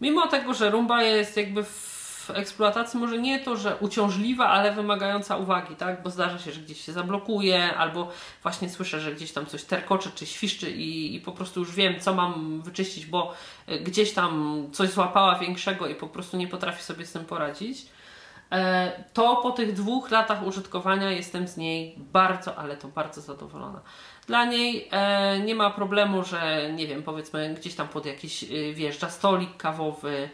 Mimo tego, że rumba jest jakby w eksploatacji może nie to, że uciążliwa, ale wymagająca uwagi, tak? Bo zdarza się, że gdzieś się zablokuje, albo właśnie słyszę, że gdzieś tam coś terkocze czy świszczy i, i po prostu już wiem, co mam wyczyścić, bo e, gdzieś tam coś złapała większego i po prostu nie potrafi sobie z tym poradzić. E, to po tych dwóch latach użytkowania jestem z niej bardzo, ale to bardzo zadowolona. Dla niej e, nie ma problemu, że nie wiem, powiedzmy gdzieś tam pod jakiś e, wjeżdża stolik kawowy,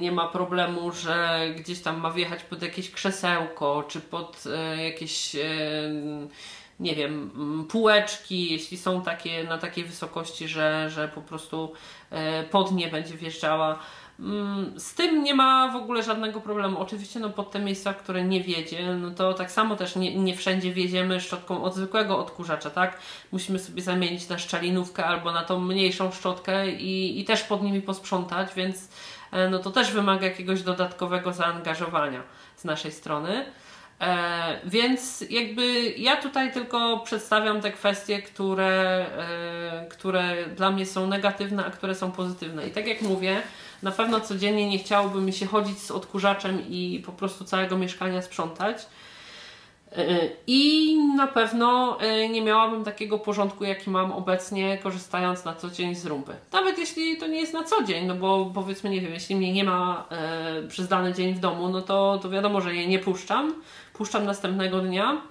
nie ma problemu, że gdzieś tam ma wjechać pod jakieś krzesełko, czy pod e, jakieś e, nie wiem, półeczki, jeśli są takie na takiej wysokości, że, że po prostu pod nie będzie wjeżdżała. Mm, z tym nie ma w ogóle żadnego problemu. Oczywiście no, pod te miejsca, które nie wiedzie, no to tak samo też nie, nie wszędzie wiedziemy szczotką od zwykłego odkurzacza, tak? Musimy sobie zamienić na szczelinówkę albo na tą mniejszą szczotkę i, i też pod nimi posprzątać, więc e, no to też wymaga jakiegoś dodatkowego zaangażowania z naszej strony. E, więc jakby ja tutaj tylko przedstawiam te kwestie, które, e, które dla mnie są negatywne, a które są pozytywne. I tak jak mówię, na pewno codziennie nie chciałoby mi się chodzić z odkurzaczem i po prostu całego mieszkania sprzątać. I na pewno nie miałabym takiego porządku, jaki mam obecnie, korzystając na co dzień z rumpy. Nawet jeśli to nie jest na co dzień, no bo powiedzmy, nie wiem, jeśli mnie nie ma przez dany dzień w domu, no to, to wiadomo, że jej nie puszczam. Puszczam następnego dnia,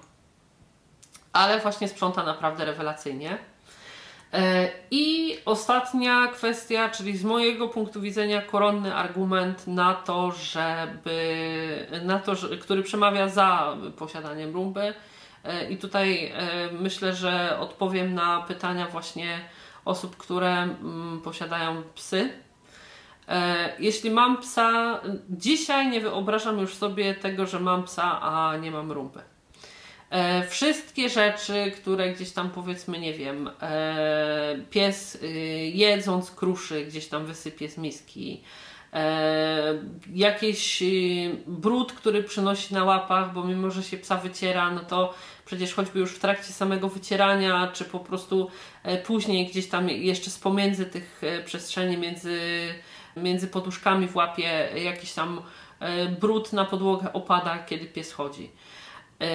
ale właśnie sprząta naprawdę rewelacyjnie. E, I ostatnia kwestia, czyli z mojego punktu widzenia koronny argument na to, żeby, na to, który przemawia za posiadaniem rumby. E, I tutaj e, myślę, że odpowiem na pytania właśnie osób, które mm, posiadają psy. Jeśli mam psa, dzisiaj nie wyobrażam już sobie tego, że mam psa, a nie mam rumpy. E, wszystkie rzeczy, które gdzieś tam powiedzmy, nie wiem, e, pies y, jedząc kruszy gdzieś tam wysypie z miski, e, jakiś brud, który przynosi na łapach, bo mimo, że się psa wyciera, no to przecież choćby już w trakcie samego wycierania, czy po prostu później gdzieś tam jeszcze z pomiędzy tych przestrzeni między, między poduszkami w łapie jakiś tam brud na podłogę opada, kiedy pies chodzi. E,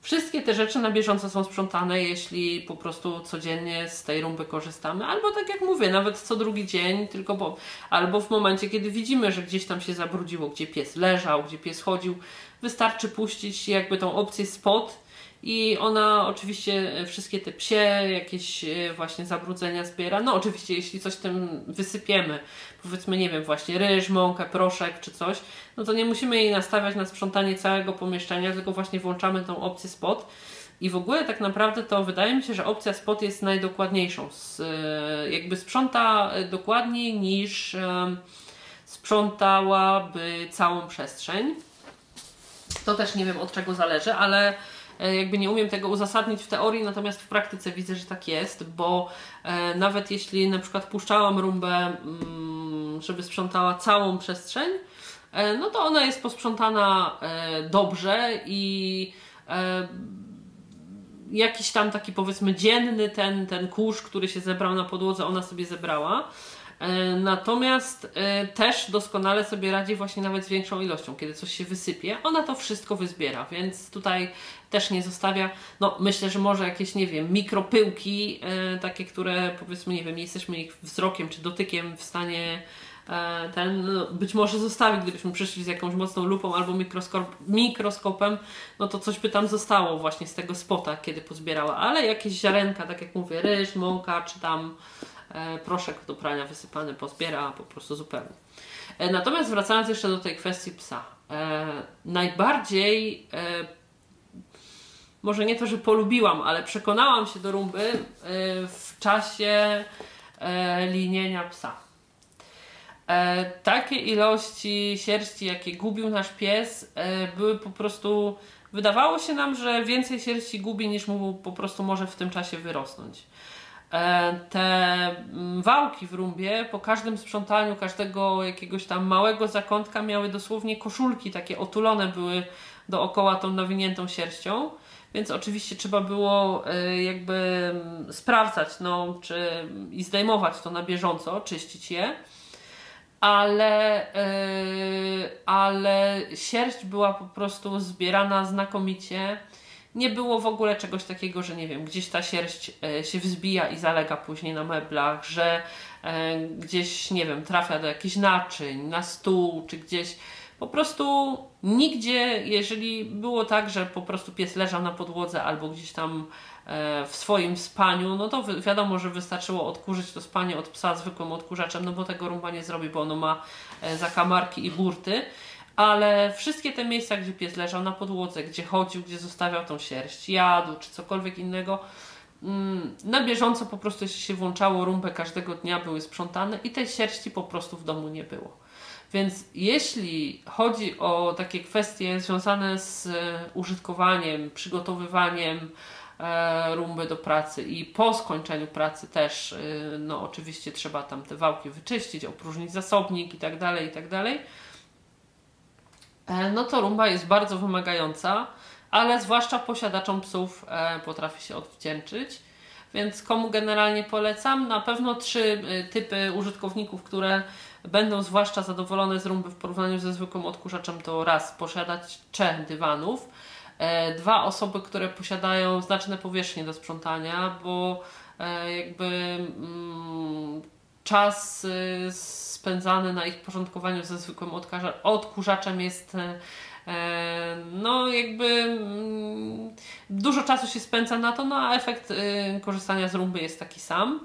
wszystkie te rzeczy na bieżąco są sprzątane, jeśli po prostu codziennie z tej rumby korzystamy, albo tak jak mówię, nawet co drugi dzień, tylko bo, albo w momencie, kiedy widzimy, że gdzieś tam się zabrudziło, gdzie pies leżał, gdzie pies chodził, wystarczy puścić jakby tą opcję spot i ona oczywiście wszystkie te psie, jakieś e, właśnie zabrudzenia zbiera. No oczywiście, jeśli coś tym wysypiemy, powiedzmy, nie wiem, właśnie ryż, mąkę, proszek czy coś, no to nie musimy jej nastawiać na sprzątanie całego pomieszczenia, tylko właśnie włączamy tą opcję spot. I w ogóle tak naprawdę to wydaje mi się, że opcja spot jest najdokładniejszą. E, jakby sprząta dokładniej niż e, sprzątałaby całą przestrzeń. To też nie wiem od czego zależy, ale E, jakby nie umiem tego uzasadnić w teorii, natomiast w praktyce widzę, że tak jest, bo e, nawet jeśli na przykład puszczałam rumbę, mm, żeby sprzątała całą przestrzeń, e, no to ona jest posprzątana dobrze i jakiś tam taki powiedzmy dzienny ten, ten kurz, który się zebrał na podłodze, ona sobie zebrała. E, natomiast e, też doskonale sobie radzi właśnie nawet z większą ilością. Kiedy coś się wysypie, ona to wszystko wyzbiera, więc tutaj też nie zostawia, no myślę, że może jakieś, nie wiem, mikropyłki, e, takie, które powiedzmy, nie wiem, nie jesteśmy ich wzrokiem czy dotykiem w stanie ten no, być może zostawić, gdybyśmy przyszli z jakąś mocną lupą albo mikroskop, mikroskopem, no to coś by tam zostało właśnie z tego spota, kiedy pozbierała, ale jakieś ziarenka, tak jak mówię, ryż, mąka, czy tam E, proszek do prania wysypany pozbiera po prostu zupełnie. E, natomiast wracając jeszcze do tej kwestii psa. E, najbardziej może nie to, że polubiłam, ale przekonałam się do rumby w czasie linienia psa. Takie ilości sierści, jakie gubił nasz pies, były po prostu. Wydawało się nam, że więcej sierści gubi niż mu po prostu może w tym czasie wyrosnąć. E, te mm, wałki w rumbie po każdym sprzątaniu każdego jakiegoś tam małego zakątka miały dosłownie koszulki takie otulone były dookoła tą nawiniętą sierścią. Więc oczywiście trzeba było e, jakby mm, sprawdzać, no, czy i zdejmować to na bieżąco, czyścić je. Ale, yy, ale sierść była po prostu zbierana znakomicie nie było w ogóle czegoś takiego, że nie wiem, gdzieś ta sierść e, się wzbija i zalega później na meblach, że gdzieś, nie wiem, trafia do jakichś naczyń, na stół, czy gdzieś. Po prostu nigdzie, jeżeli było tak, że po prostu pies leżał na podłodze albo gdzieś tam e, w swoim spaniu, no to wiadomo, że wystarczyło odkurzyć to spanie od psa zwykłym odkurzaczem, no bo tego rumba nie zrobi, bo ono ma zakamarki i burty ale wszystkie te miejsca, gdzie pies leżał na podłodze, gdzie chodził, gdzie zostawiał tą sierść, jadł czy cokolwiek innego, mm, na bieżąco po prostu się włączało rumpę każdego dnia, były sprzątane i tej sierści po prostu w domu nie było. Więc jeśli chodzi o takie kwestie związane z e, użytkowaniem, przygotowywaniem e, rumby do pracy i po skończeniu pracy też, e, no oczywiście trzeba tam te wałki wyczyścić, opróżnić zasobnik i tak dalej, i tak dalej no to rumba jest bardzo wymagająca, ale zwłaszcza posiadaczom psów potrafi się odwdzięczyć. Więc komu generalnie polecam? Na pewno trzy typy użytkowników, które będą zwłaszcza zadowolone z rumby w porównaniu ze zwykłym odkurzaczem, to raz posiadać trzech dywanów. e, dwa osoby, które posiadają znaczne powierzchnie do sprzątania, bo e, jakby mm, czas y, spędzany na ich porządkowaniu ze zwykłym odkurzaczem jest e, no jakby mm, dużo czasu się spędza na to, no a efekt korzystania z rumby jest taki sam.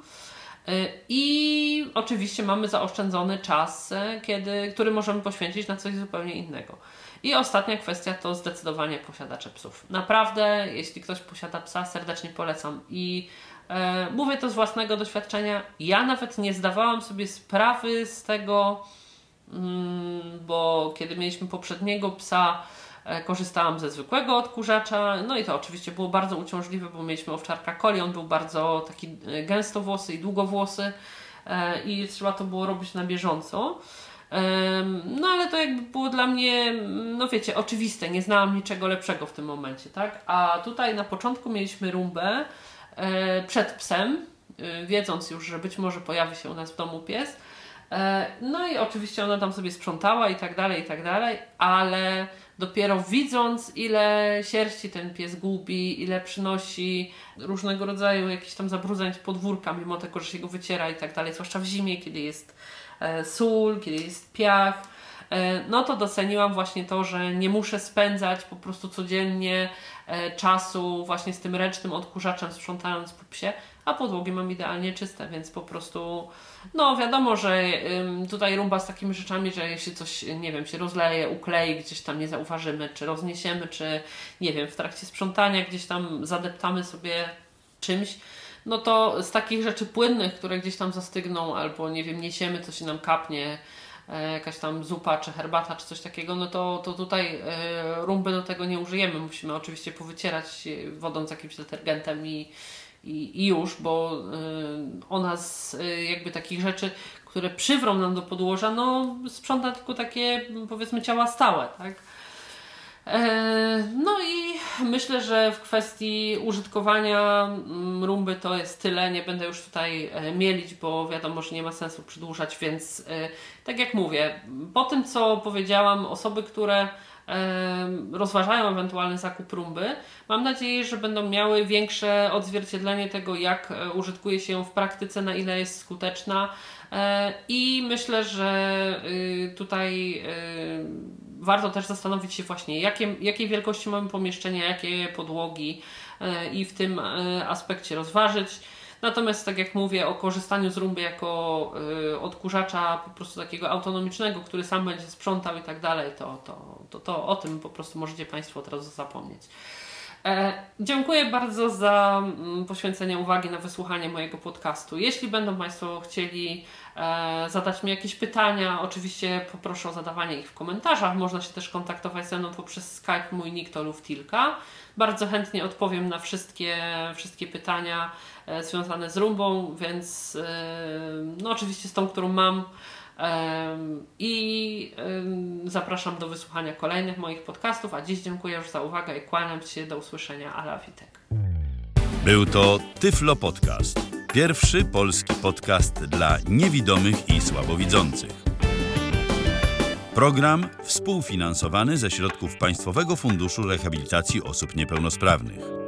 Y, I oczywiście mamy zaoszczędzony czas, kiedy, który możemy poświęcić na coś zupełnie innego. I ostatnia kwestia to zdecydowanie posiadacze psów. Naprawdę, jeśli ktoś posiada psa, serdecznie polecam. I e, mówię to z własnego doświadczenia. Ja nawet nie zdawałam sobie sprawy z tego, mm, bo kiedy mieliśmy poprzedniego psa, e, korzystałam ze zwykłego odkurzacza. No i to oczywiście było bardzo uciążliwe, bo mieliśmy owczarka coli. On był bardzo taki e, gęstowłosy i długowłosy e, i trzeba to było robić na bieżąco. No ale to jakby było dla mnie, no wiecie, oczywiste, nie znałam niczego lepszego w tym momencie, tak? A tutaj na początku mieliśmy rumbę e, przed psem, e, wiedząc już, że być może pojawi się u nas w domu pies. E, no i oczywiście ona tam sobie sprzątała i tak dalej, i tak dalej, ale dopiero widząc, ile sierści ten pies gubi, ile przynosi różnego rodzaju jakichś tam zabrudzeń z podwórka, mimo tego, że się go wyciera i tak dalej, zwłaszcza w zimie, kiedy jest E, sól, kiedy jest piach, e, no to doceniłam właśnie to, że nie muszę spędzać po prostu codziennie czasu właśnie z tym ręcznym odkurzaczem sprzątając po psie, a podłogi mam idealnie czyste, więc po prostu no wiadomo, że tutaj rumba z takimi rzeczami, że jeśli coś, nie wiem, się rozleje, uklei, gdzieś tam nie zauważymy, czy rozniesiemy, czy nie wiem, w trakcie sprzątania gdzieś tam zadeptamy sobie czymś, no to z takich rzeczy płynnych, które gdzieś tam zastygną, albo nie wiem, niesiemy, co się nam kapnie, e, jakaś tam zupa, czy herbata, czy coś takiego, no to, to tutaj e, rumby do tego nie użyjemy. Musimy oczywiście powycierać wodą z jakimś detergentem i, i, i już, bo e, ona z jakby takich rzeczy, które przywrą nam do podłoża, no sprząta tylko takie powiedzmy ciała stałe, tak? E, no i myślę, że w kwestii użytkowania mm, rumby to jest tyle. Nie będę już tutaj e, mielić, bo wiadomo, że nie ma sensu przedłużać, więc e, tak jak mówię, po tym co powiedziałam, osoby, które rozważają ewentualny zakup rumby, mam nadzieję, że będą miały większe odzwierciedlenie tego, jak użytkuje się ją w praktyce, na ile jest skuteczna. I myślę, że y, tutaj warto też zastanowić się właśnie, jakie, jakiej wielkości mamy pomieszczenia, jakie podłogi e, i w tym e, aspekcie rozważyć. Natomiast, tak jak mówię, o korzystaniu z rumby jako e, odkurzacza po prostu takiego autonomicznego, który sam będzie sprzątał i tak dalej, to, to, to, to o tym po prostu możecie Państwo od razu zapomnieć. E, dziękuję bardzo za mm, poświęcenie uwagi na wysłuchanie mojego podcastu. Jeśli będą Państwo chcieli e, zadać mi jakieś pytania, oczywiście poproszę o zadawanie ich w komentarzach. Można się też kontaktować ze mną poprzez Skype. Mój nick to Luftilka. Bardzo chętnie odpowiem na wszystkie, wszystkie pytania e, związane z rumbą, więc no oczywiście z tą, którą mam i zapraszam do wysłuchania kolejnych moich podcastów, a dziś dziękuję już za uwagę i kłaniam się do usłyszenia. Ala Witek. Był to Tyflo Podcast. Pierwszy polski podcast dla niewidomych i słabowidzących. Program współfinansowany ze środków Państwowego Funduszu Rehabilitacji Osób Niepełnosprawnych.